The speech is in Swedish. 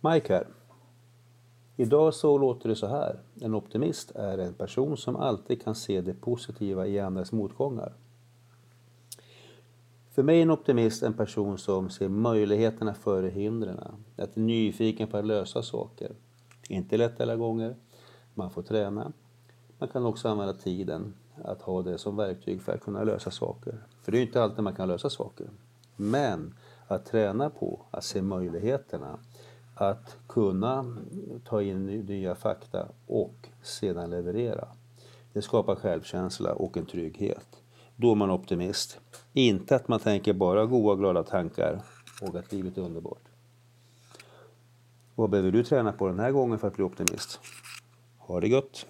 Mike här. Idag så låter det så här. En optimist är en person som alltid kan se det positiva i andras motgångar. För mig är en optimist en person som ser möjligheterna före hindren. Att är nyfiken på att lösa saker. Inte lätt alla gånger. Man får träna. Man kan också använda tiden att ha det som verktyg för att kunna lösa saker. För det är ju inte alltid man kan lösa saker. Men att träna på att se möjligheterna, att kunna ta in nya fakta och sedan leverera. Det skapar självkänsla och en trygghet. Då är man optimist. Inte att man tänker bara goda glada tankar och att livet är underbart. Vad behöver du träna på den här gången för att bli optimist? Ha det gott!